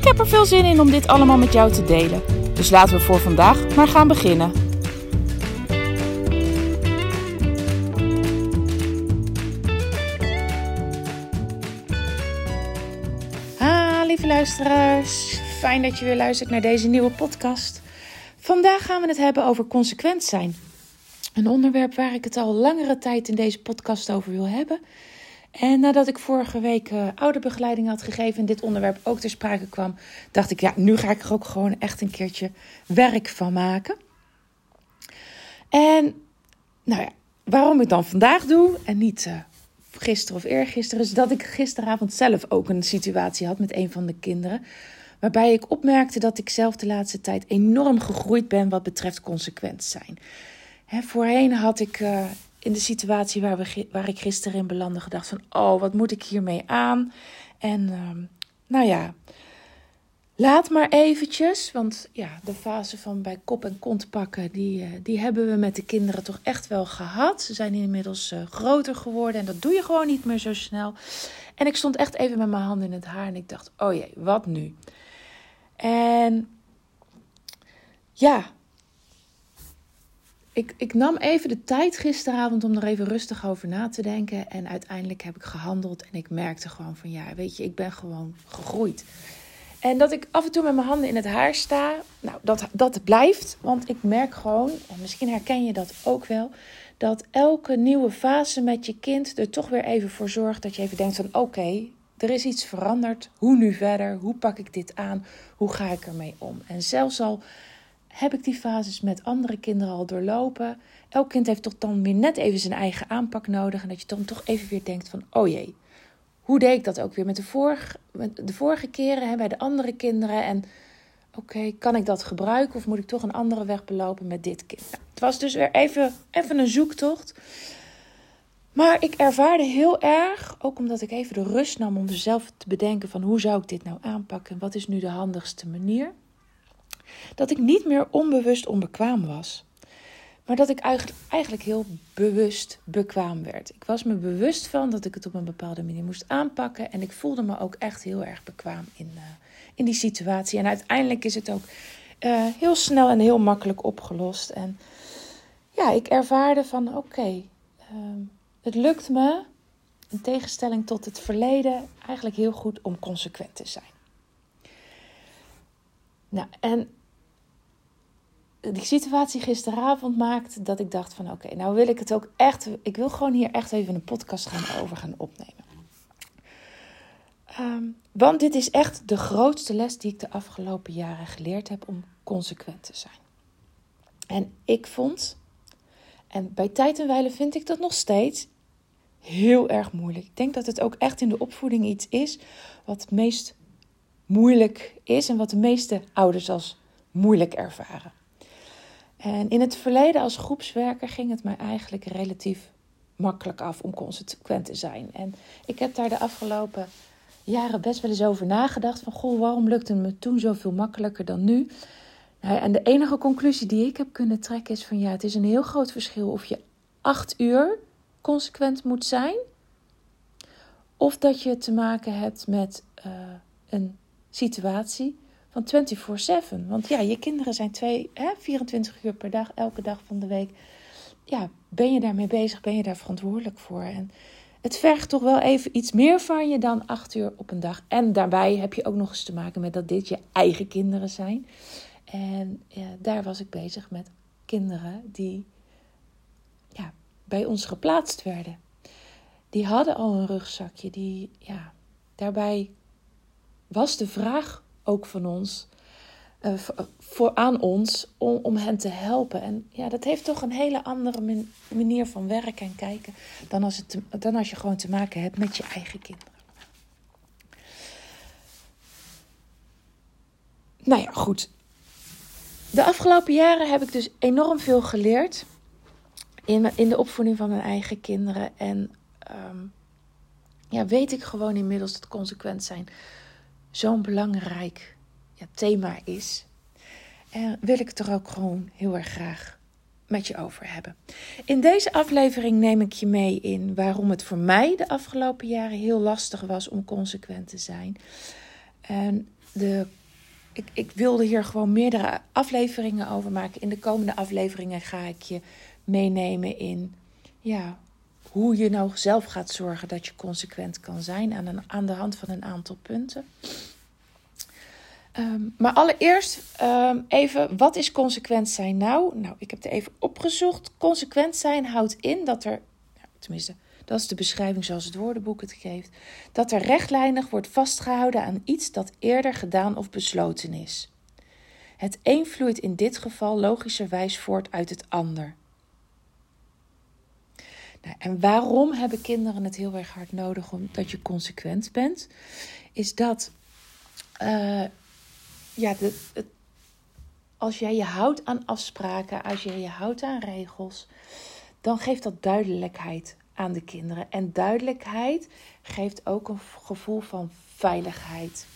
Ik heb er veel zin in om dit allemaal met jou te delen. Dus laten we voor vandaag maar gaan beginnen. Ah, lieve luisteraars. Fijn dat je weer luistert naar deze nieuwe podcast. Vandaag gaan we het hebben over consequent zijn. Een onderwerp waar ik het al langere tijd in deze podcast over wil hebben. En nadat ik vorige week uh, ouderbegeleiding had gegeven en dit onderwerp ook ter sprake kwam, dacht ik, ja, nu ga ik er ook gewoon echt een keertje werk van maken. En nou ja, waarom ik dan vandaag doe en niet uh, gisteren of eergisteren, is dat ik gisteravond zelf ook een situatie had met een van de kinderen. Waarbij ik opmerkte dat ik zelf de laatste tijd enorm gegroeid ben wat betreft consequent zijn. He, voorheen had ik uh, in de situatie waar, we, waar ik gisteren in belandde gedacht van... oh, wat moet ik hiermee aan? En uh, nou ja, laat maar eventjes. Want ja, de fase van bij kop en kont pakken... die, uh, die hebben we met de kinderen toch echt wel gehad. Ze zijn inmiddels uh, groter geworden en dat doe je gewoon niet meer zo snel. En ik stond echt even met mijn handen in het haar en ik dacht... oh jee, wat nu? En ja, ik, ik nam even de tijd gisteravond om er even rustig over na te denken. En uiteindelijk heb ik gehandeld en ik merkte gewoon van ja, weet je, ik ben gewoon gegroeid. En dat ik af en toe met mijn handen in het haar sta, nou, dat, dat blijft. Want ik merk gewoon, en misschien herken je dat ook wel, dat elke nieuwe fase met je kind er toch weer even voor zorgt dat je even denkt van oké, er is iets veranderd. Hoe nu verder? Hoe pak ik dit aan? Hoe ga ik ermee om? En zelfs al heb ik die fases met andere kinderen al doorlopen. Elk kind heeft toch dan weer net even zijn eigen aanpak nodig. En dat je dan toch even weer denkt van, oh jee, hoe deed ik dat ook weer met de vorige, de vorige keren hè, bij de andere kinderen? En oké, kan ik dat gebruiken of moet ik toch een andere weg belopen met dit kind? Nou, het was dus weer even, even een zoektocht. Maar ik ervaarde heel erg, ook omdat ik even de rust nam om zelf te bedenken van hoe zou ik dit nou aanpakken en wat is nu de handigste manier dat ik niet meer onbewust onbekwaam was. Maar dat ik eigenlijk heel bewust bekwaam werd. Ik was me bewust van dat ik het op een bepaalde manier moest aanpakken. En ik voelde me ook echt heel erg bekwaam in, uh, in die situatie. En uiteindelijk is het ook uh, heel snel en heel makkelijk opgelost. En ja, ik ervaarde van oké, uh, het lukt me, in tegenstelling tot het verleden, eigenlijk heel goed om consequent te zijn. Nou, en die situatie gisteravond maakte dat ik dacht van oké, nou wil ik het ook echt, ik wil gewoon hier echt even een podcast gaan over gaan opnemen. Um, want dit is echt de grootste les die ik de afgelopen jaren geleerd heb om consequent te zijn. En ik vond, en bij tijd en wijle vind ik dat nog steeds heel erg moeilijk. Ik denk dat het ook echt in de opvoeding iets is wat het meest moeilijk is en wat de meeste ouders als moeilijk ervaren. En in het verleden als groepswerker ging het mij eigenlijk relatief makkelijk af om consequent te zijn. En ik heb daar de afgelopen jaren best wel eens over nagedacht. Van goh, waarom lukte het me toen zoveel makkelijker dan nu? Nou en de enige conclusie die ik heb kunnen trekken is van ja, het is een heel groot verschil of je acht uur consequent moet zijn. Of dat je te maken hebt met uh, een situatie van 24/7. Want ja, je kinderen zijn twee, hè, 24 uur per dag, elke dag van de week. Ja, ben je daarmee bezig? Ben je daar verantwoordelijk voor? En het vergt toch wel even iets meer van je dan acht uur op een dag. En daarbij heb je ook nog eens te maken met dat dit je eigen kinderen zijn. En ja, daar was ik bezig met kinderen die ja, bij ons geplaatst werden. Die hadden al een rugzakje. Die, ja, daarbij was de vraag ook van ons, uh, voor, aan ons, om, om hen te helpen. En ja, dat heeft toch een hele andere manier van werken en kijken dan als, het dan als je gewoon te maken hebt met je eigen kinderen. nou ja, goed. De afgelopen jaren heb ik dus enorm veel geleerd in, in de opvoeding van mijn eigen kinderen. En ehm, ja, weet ik gewoon inmiddels dat consequent zijn zo'n belangrijk thema is. En wil ik het er ook gewoon heel erg graag met je over hebben. In deze aflevering neem ik je mee in waarom het voor mij de afgelopen jaren heel lastig was om consequent te zijn. En de, ik, ik wilde hier gewoon meerdere afleveringen over maken. In de komende afleveringen ga ik je meenemen in ja, hoe je nou zelf gaat zorgen dat je consequent kan zijn aan, een, aan de hand van een aantal punten. Ehm, maar allereerst ehm, even, wat is consequent zijn nou? Nou, ik heb het even opgezocht. Consequent zijn houdt in dat er, tenminste, dat is de beschrijving zoals het woordenboek het geeft, dat er rechtlijnig wordt vastgehouden aan iets dat eerder gedaan of besloten is. Het een vloeit in dit geval logischerwijs voort uit het ander. En waarom hebben kinderen het heel erg hard nodig omdat je consequent bent? Is dat uh, ja, als jij je houdt aan afspraken, als jij je houdt aan regels, dan geeft dat duidelijkheid aan de kinderen. En duidelijkheid geeft ook een gevoel van veiligheid.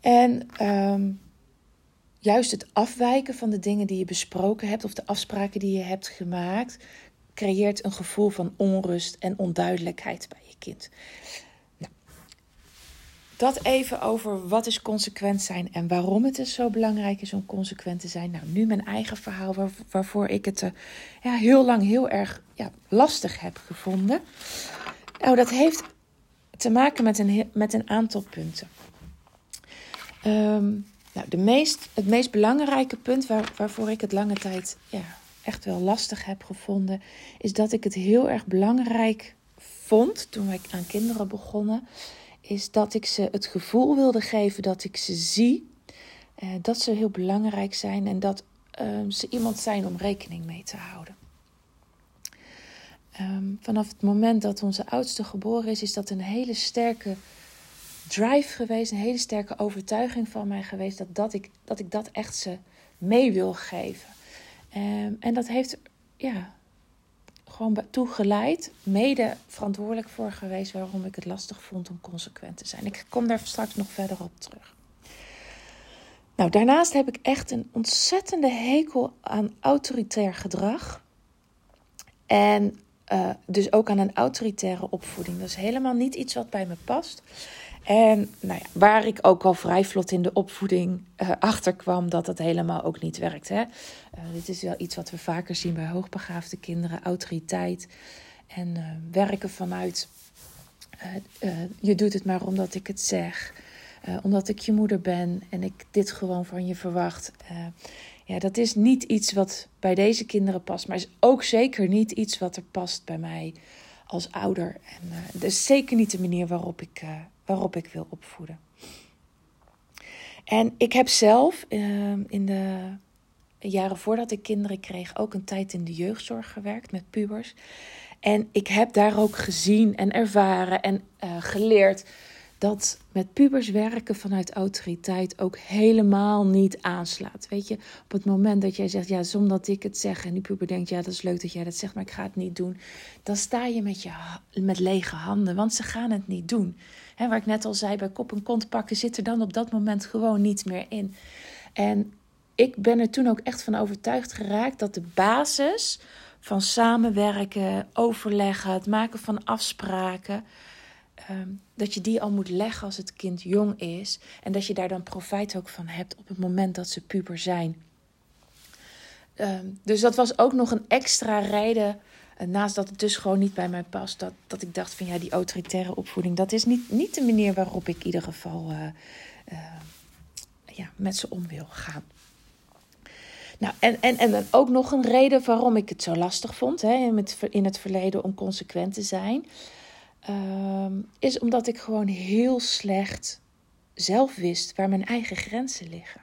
En ehm, juist het afwijken van de dingen die je besproken hebt of de afspraken die je hebt gemaakt, creëert een gevoel van onrust en onduidelijkheid bij je kind. Nou, dat even over wat is consequent zijn en waarom het dus zo belangrijk is om consequent te zijn. Nou, nu mijn eigen verhaal waarvoor ik het uh, ja, heel lang heel erg ja, lastig heb gevonden. Nou, dat heeft te maken met een, met een aantal punten. Um, nou, de meest, het meest belangrijke punt waar, waarvoor ik het lange tijd ja, echt wel lastig heb gevonden, is dat ik het heel erg belangrijk vond toen wij aan kinderen begonnen, is dat ik ze het gevoel wilde geven dat ik ze zie, eh, dat ze heel belangrijk zijn en dat ehm, ze iemand zijn om rekening mee te houden. Ehm, vanaf het moment dat onze oudste geboren is, is dat een hele sterke drive geweest, een hele sterke overtuiging van mij geweest dat, dat, ik, dat ik dat echt ze mee wil geven. Um, en dat heeft ja, gewoon toegeleid, mede verantwoordelijk voor geweest waarom ik het lastig vond om consequent te zijn. Ik kom daar straks nog verder op terug. Nou, daarnaast heb ik echt een ontzettende hekel aan autoritair gedrag. En uh, dus ook aan een autoritaire opvoeding. Dat is helemaal niet iets wat bij me past. En nou ja, waar ik ook al vrij vlot in de opvoeding uh, achter kwam dat het helemaal ook niet werkt. Hè? Uh, dit is wel iets wat we vaker zien bij hoogbegaafde kinderen: autoriteit en uh, werken vanuit je doet het maar omdat ik het zeg, omdat ik je moeder ben en ik dit gewoon van je verwacht. ja, dat is niet iets wat bij deze kinderen past, maar is ook zeker niet iets wat er past bij mij als ouder. En dat is zeker niet de manier waarop ik waarop ik wil opvoeden. En ik heb zelf ehm, in de jaren voordat ik kinderen kreeg ook een tijd in de jeugdzorg gewerkt met pubers. En ik heb daar ook gezien en ervaren en uh, geleerd dat met pubers werken vanuit autoriteit ook helemaal niet aanslaat. Weet je, op het moment dat jij zegt, ja, zonder dat ik het zeg, en die puber denkt, ja, dat is leuk dat jij dat zegt, maar ik ga het niet doen, dan sta je met, je, met lege handen, want ze gaan het niet doen. He, waar ik net al zei, bij kop en kont pakken zit er dan op dat moment gewoon niet meer in. En ik ben er toen ook echt van overtuigd geraakt dat de basis van samenwerken, overleggen, het maken van afspraken Ehm, dat je die al moet leggen als het kind jong is. En dat je daar dan profijt ook van hebt op het moment dat ze puber zijn. Ehm, dus dat was ook nog een extra reden. Uh, naast dat het dus gewoon niet bij mij past. Dat, dat ik dacht van ja, die autoritaire opvoeding. Dat is niet, niet de manier waarop ik in ieder geval uh, uh, ja, met ze om wil gaan. Nou, en, en, en ook nog een reden waarom ik het zo lastig vond hè, in het verleden om consequent te zijn. Ehm, is omdat ik gewoon heel slecht zelf wist waar mijn eigen grenzen liggen.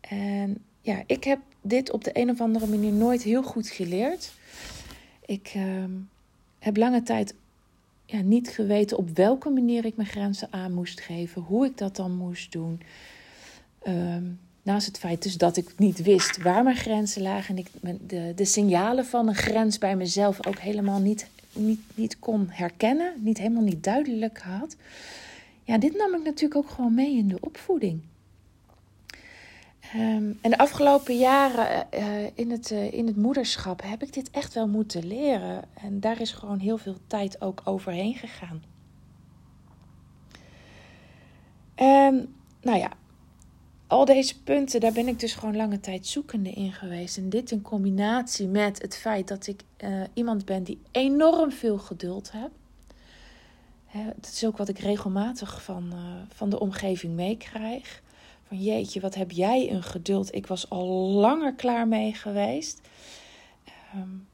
En ja, ik heb dit op de een of andere manier nooit heel goed geleerd. Ik ehm, heb lange tijd ja, niet geweten op welke manier ik mijn grenzen aan moest geven, hoe ik dat dan moest doen. Ehm, naast het feit dus dat ik niet wist waar mijn grenzen lagen en ik de, de signalen van een grens bij mezelf ook helemaal niet, niet, niet kon herkennen, niet helemaal niet duidelijk had. Ja, dit nam ik natuurlijk ook gewoon mee in de opvoeding. Um, en de afgelopen jaren uh, in, het, uh, in het moederschap heb ik dit echt wel moeten leren. En daar is gewoon heel veel tijd ook overheen gegaan. En nou ja, al deze punten, daar ben ik dus gewoon lange tijd zoekende in geweest. En dit in combinatie met het feit dat ik uh, iemand ben die enorm veel geduld heb. Hè, dat is ook wat ik regelmatig van, van de omgeving meekrijg. Van jeetje, wat heb jij een geduld. Ik was al langer klaar mee geweest. Um,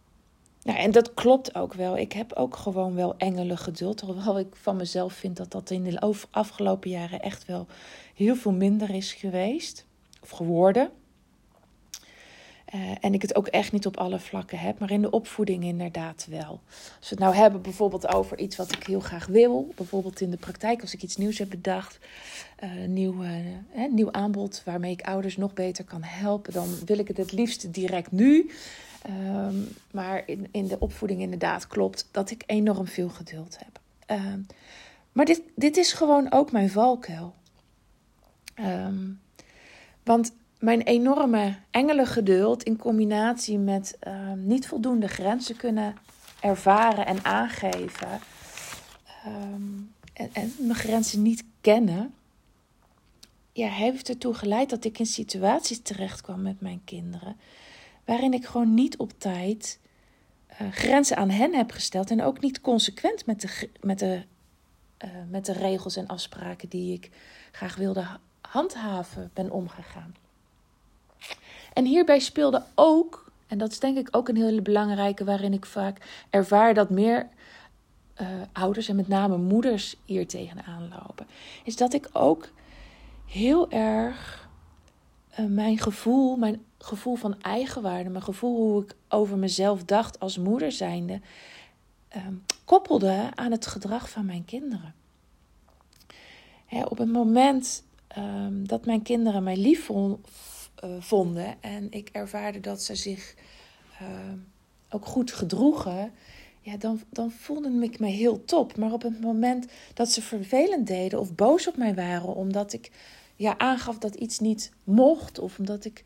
nou, en dat klopt ook wel. Ik heb ook gewoon wel engelen geduld. Hoewel ik van mezelf vind dat dat in de afgelopen jaren echt wel heel veel minder is geweest. Of geworden. Uh, en ik het ook echt niet op alle vlakken heb, maar in de opvoeding inderdaad wel. Als we het nou hebben bijvoorbeeld over iets wat ik heel graag wil, bijvoorbeeld in de praktijk, als ik iets nieuws heb bedacht, uh, nieuw, uh, nieuw aanbod waarmee ik ouders nog beter kan helpen, dan wil ik het het liefst direct nu. Um, maar in, in de opvoeding inderdaad klopt dat ik enorm veel geduld heb. Uh, maar dit, dit is gewoon ook mijn valkuil. Um, want mijn enorme engelengeduld in combinatie met niet voldoende grenzen kunnen ervaren en aangeven. En, en, mijn grenzen niet kennen. Ja, heeft ertoe geleid dat ik in situaties terecht kwam met mijn kinderen. Waarin ik gewoon niet op tijd uh, grenzen aan hen heb gesteld. En ook niet consequent met de, met, de, uh, met de regels en afspraken die ik graag wilde handhaven ben omgegaan. En hierbij speelde ook, en dat is denk ik ook een hele belangrijke, waarin ik vaak ervaar dat meer uh, ouders en met name moeders hier tegenaan lopen, is dat ik ook heel erg mijn gevoel, mijn gevoel van eigenwaarde, mijn gevoel hoe ik over mezelf dacht als moeder zijnde, uh, koppelde aan het gedrag van mijn kinderen. Hè, op het moment um, dat mijn kinderen mij lief vonden uh, vonden. En ik ervaarde dat ze zich uh, ook goed gedroegen. Ja, dan, dan voelde ik me heel top. Maar op het moment dat ze vervelend deden of boos op mij waren, omdat ik ja, aangaf dat iets niet mocht, of omdat ik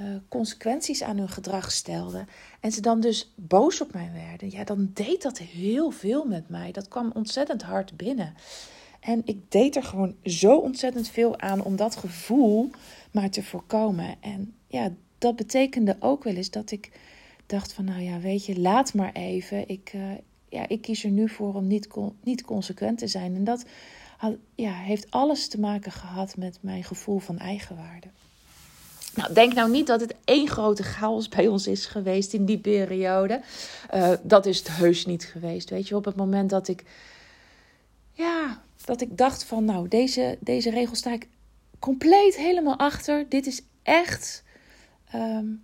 uh, consequenties aan hun gedrag stelde, en ze dan dus boos op mij werden, ja, dan deed dat heel veel met mij. Dat kwam ontzettend hard binnen. En ik deed er gewoon zo ontzettend veel aan om dat gevoel maar te voorkomen. En ja, dat betekende ook wel eens dat ik dacht van, nou ja, weet je, laat maar even. Ik, uh, ja, ik kies er nu voor om niet, niet consequent te zijn. En dat ja, heeft alles te maken gehad met mijn gevoel van eigenwaarde. Nou, denk nou niet dat het één grote chaos bij ons is geweest in die periode. Uh, dat is het heus niet geweest. Weet je, op het moment dat ik, ja, dat ik dacht van, nou, deze, deze regel sta ik compleet helemaal achter. Dit is echt. Um,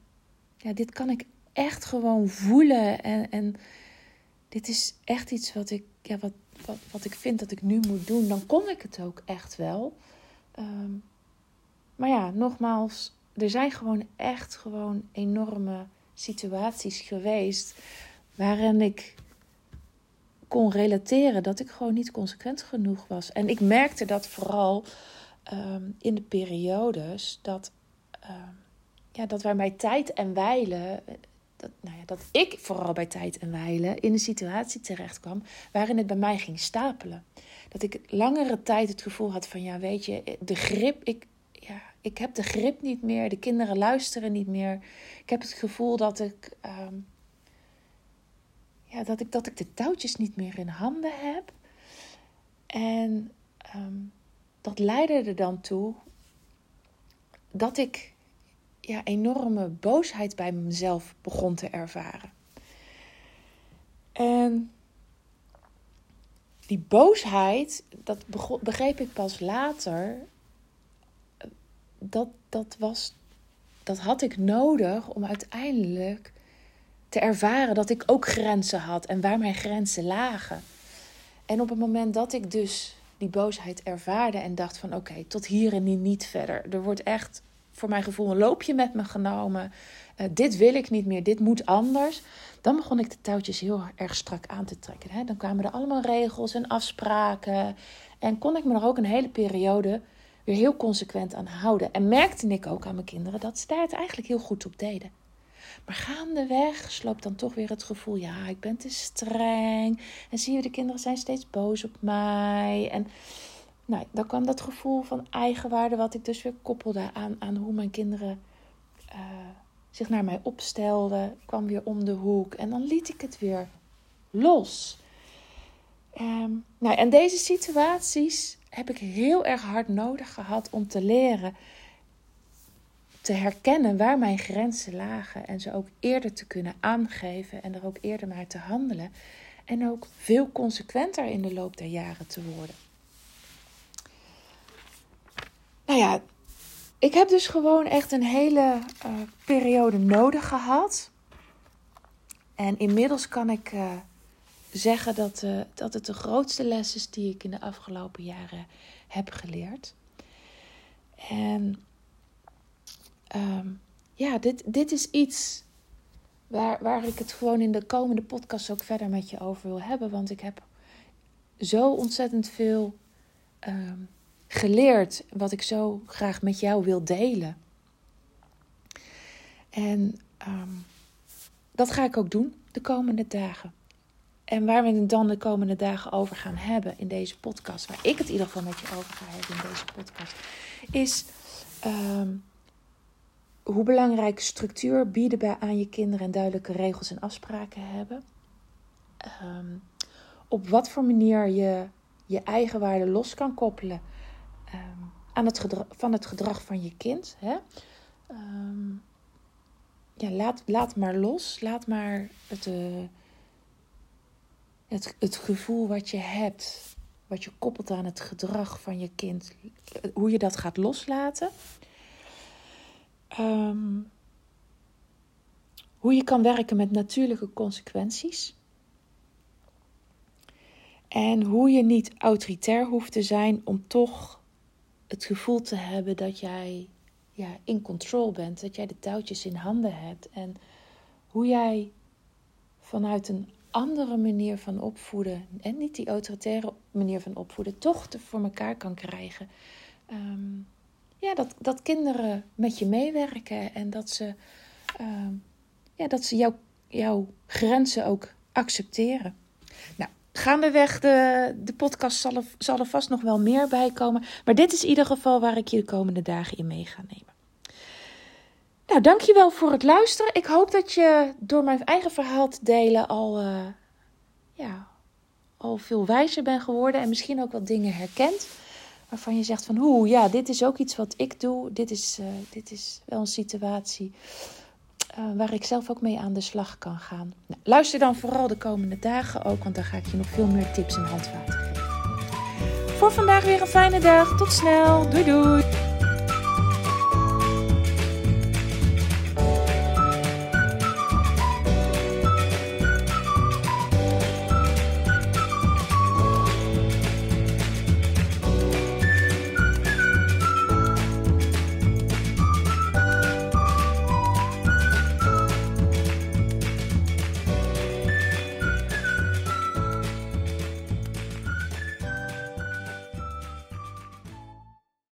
ja, dit kan ik echt gewoon voelen. En, en dit is echt iets wat ik, ja, wat, wat, wat ik vind dat ik nu moet doen. Dan kon ik het ook echt wel. Um, maar ja, nogmaals, er zijn gewoon echt gewoon enorme situaties geweest waarin ik kon relateren dat ik gewoon niet consequent genoeg was. En ik merkte dat vooral um, in de periodes dat, um, ja, dat wij bij tijd en wijlen, dat, nou ja, dat ik vooral bij tijd en wijlen in een situatie terecht kwam waarin het bij mij ging stapelen. Dat ik langere tijd het gevoel had van, ja, weet je, de grip, ik, ik heb de grip niet meer, de kinderen luisteren niet meer. Ik heb het gevoel dat ik, um, ja, dat ik, dat ik de touwtjes niet meer in handen heb. En um, dat leidde er dan toe dat ik ja, enorme boosheid bij mezelf begon te ervaren. En die boosheid, dat begreep ik pas later. Dat, dat, was, dat had ik nodig om uiteindelijk te ervaren dat ik ook grenzen had en waar mijn grenzen lagen. En op het moment dat ik dus die boosheid ervaarde en dacht van oké, tot hier en niet verder. Er wordt echt voor mijn gevoel een loopje met me genomen. Uh, dit wil ik niet meer, dit moet anders. Dan begon ik de touwtjes heel erg strak aan te trekken. Hè? Dan kwamen er allemaal regels en afspraken. En kon ik me er ook een hele periode weer heel consequent aan houden. En merkte ik ook aan mijn kinderen dat ze daar het eigenlijk heel goed op deden. Maar gaandeweg sloopt dan toch weer het gevoel: ja, ik ben te streng. En zie je, de kinderen zijn steeds boos op mij. En nou, dan kwam dat gevoel van eigenwaarde, wat ik dus weer koppelde aan, aan hoe mijn kinderen uh, zich naar mij opstelden, kwam weer om de hoek. En dan liet ik het weer los. Um, nou, en deze situaties heb ik heel erg hard nodig gehad om te leren te herkennen waar mijn grenzen lagen en ze ook eerder te kunnen aangeven en er ook eerder naar te handelen en ook veel consequenter in de loop der jaren te worden. Nou ja, ik heb dus gewoon echt een hele uh, periode nodig gehad. En inmiddels kan ik uh, zeggen dat, uh, dat het de grootste les is die ik in de afgelopen jaren heb geleerd. En um, ja, dit, dit is iets waar, waar ik het gewoon in de komende podcast ook verder met je over wil hebben. Want ik heb zo ontzettend veel um, geleerd wat ik zo graag met jou wil delen. En um, dat ga ik ook doen de komende dagen. En waar we het dan de komende dagen over gaan hebben in deze podcast, waar ik het in ieder geval met je over ga hebben in deze podcast, is um, hoe belangrijk structuur bieden bij aan je kinderen en duidelijke regels en afspraken hebben. Um, op wat voor manier je je eigen waarde los kan koppelen um, aan het van het gedrag van je kind. Hè? Ja, laat, laat maar los. Laat maar het, uh, het, het gevoel wat je hebt, wat je koppelt aan het gedrag van je kind, hoe je dat gaat loslaten. Um, hoe je kan werken met natuurlijke consequenties. En hoe je niet autoritair hoeft te zijn om toch het gevoel te hebben dat jij ja, in control bent, dat jij de touwtjes in handen hebt. En hoe jij vanuit een andere manier van opvoeden, en niet die autoritaire manier van opvoeden, toch voor elkaar kan krijgen. Um, ja, dat, dat kinderen met je meewerken en dat ze, uh, ja, dat ze jouw jouw grenzen ook accepteren. Nou, gaandeweg de, de podcast zal er, zal er vast nog wel meer bij komen. Maar dit is in ieder geval waar ik je de komende dagen in mee ga nemen. Nou, dankjewel voor het luisteren. Ik hoop dat je door mijn eigen verhaal te delen al, uh, ja, al veel wijzer bent geworden. En misschien ook wat dingen herkent waarvan je zegt van hoe, ja, dit is ook iets wat ik doe. Dit is, uh, dit is wel een situatie uh, waar ik zelf ook mee aan de slag kan gaan. Nou, luister dan vooral de komende dagen ook, want dan ga ik je nog veel meer tips en handvaten geven. Voor vandaag weer een fijne dag. Tot snel. Doei doei.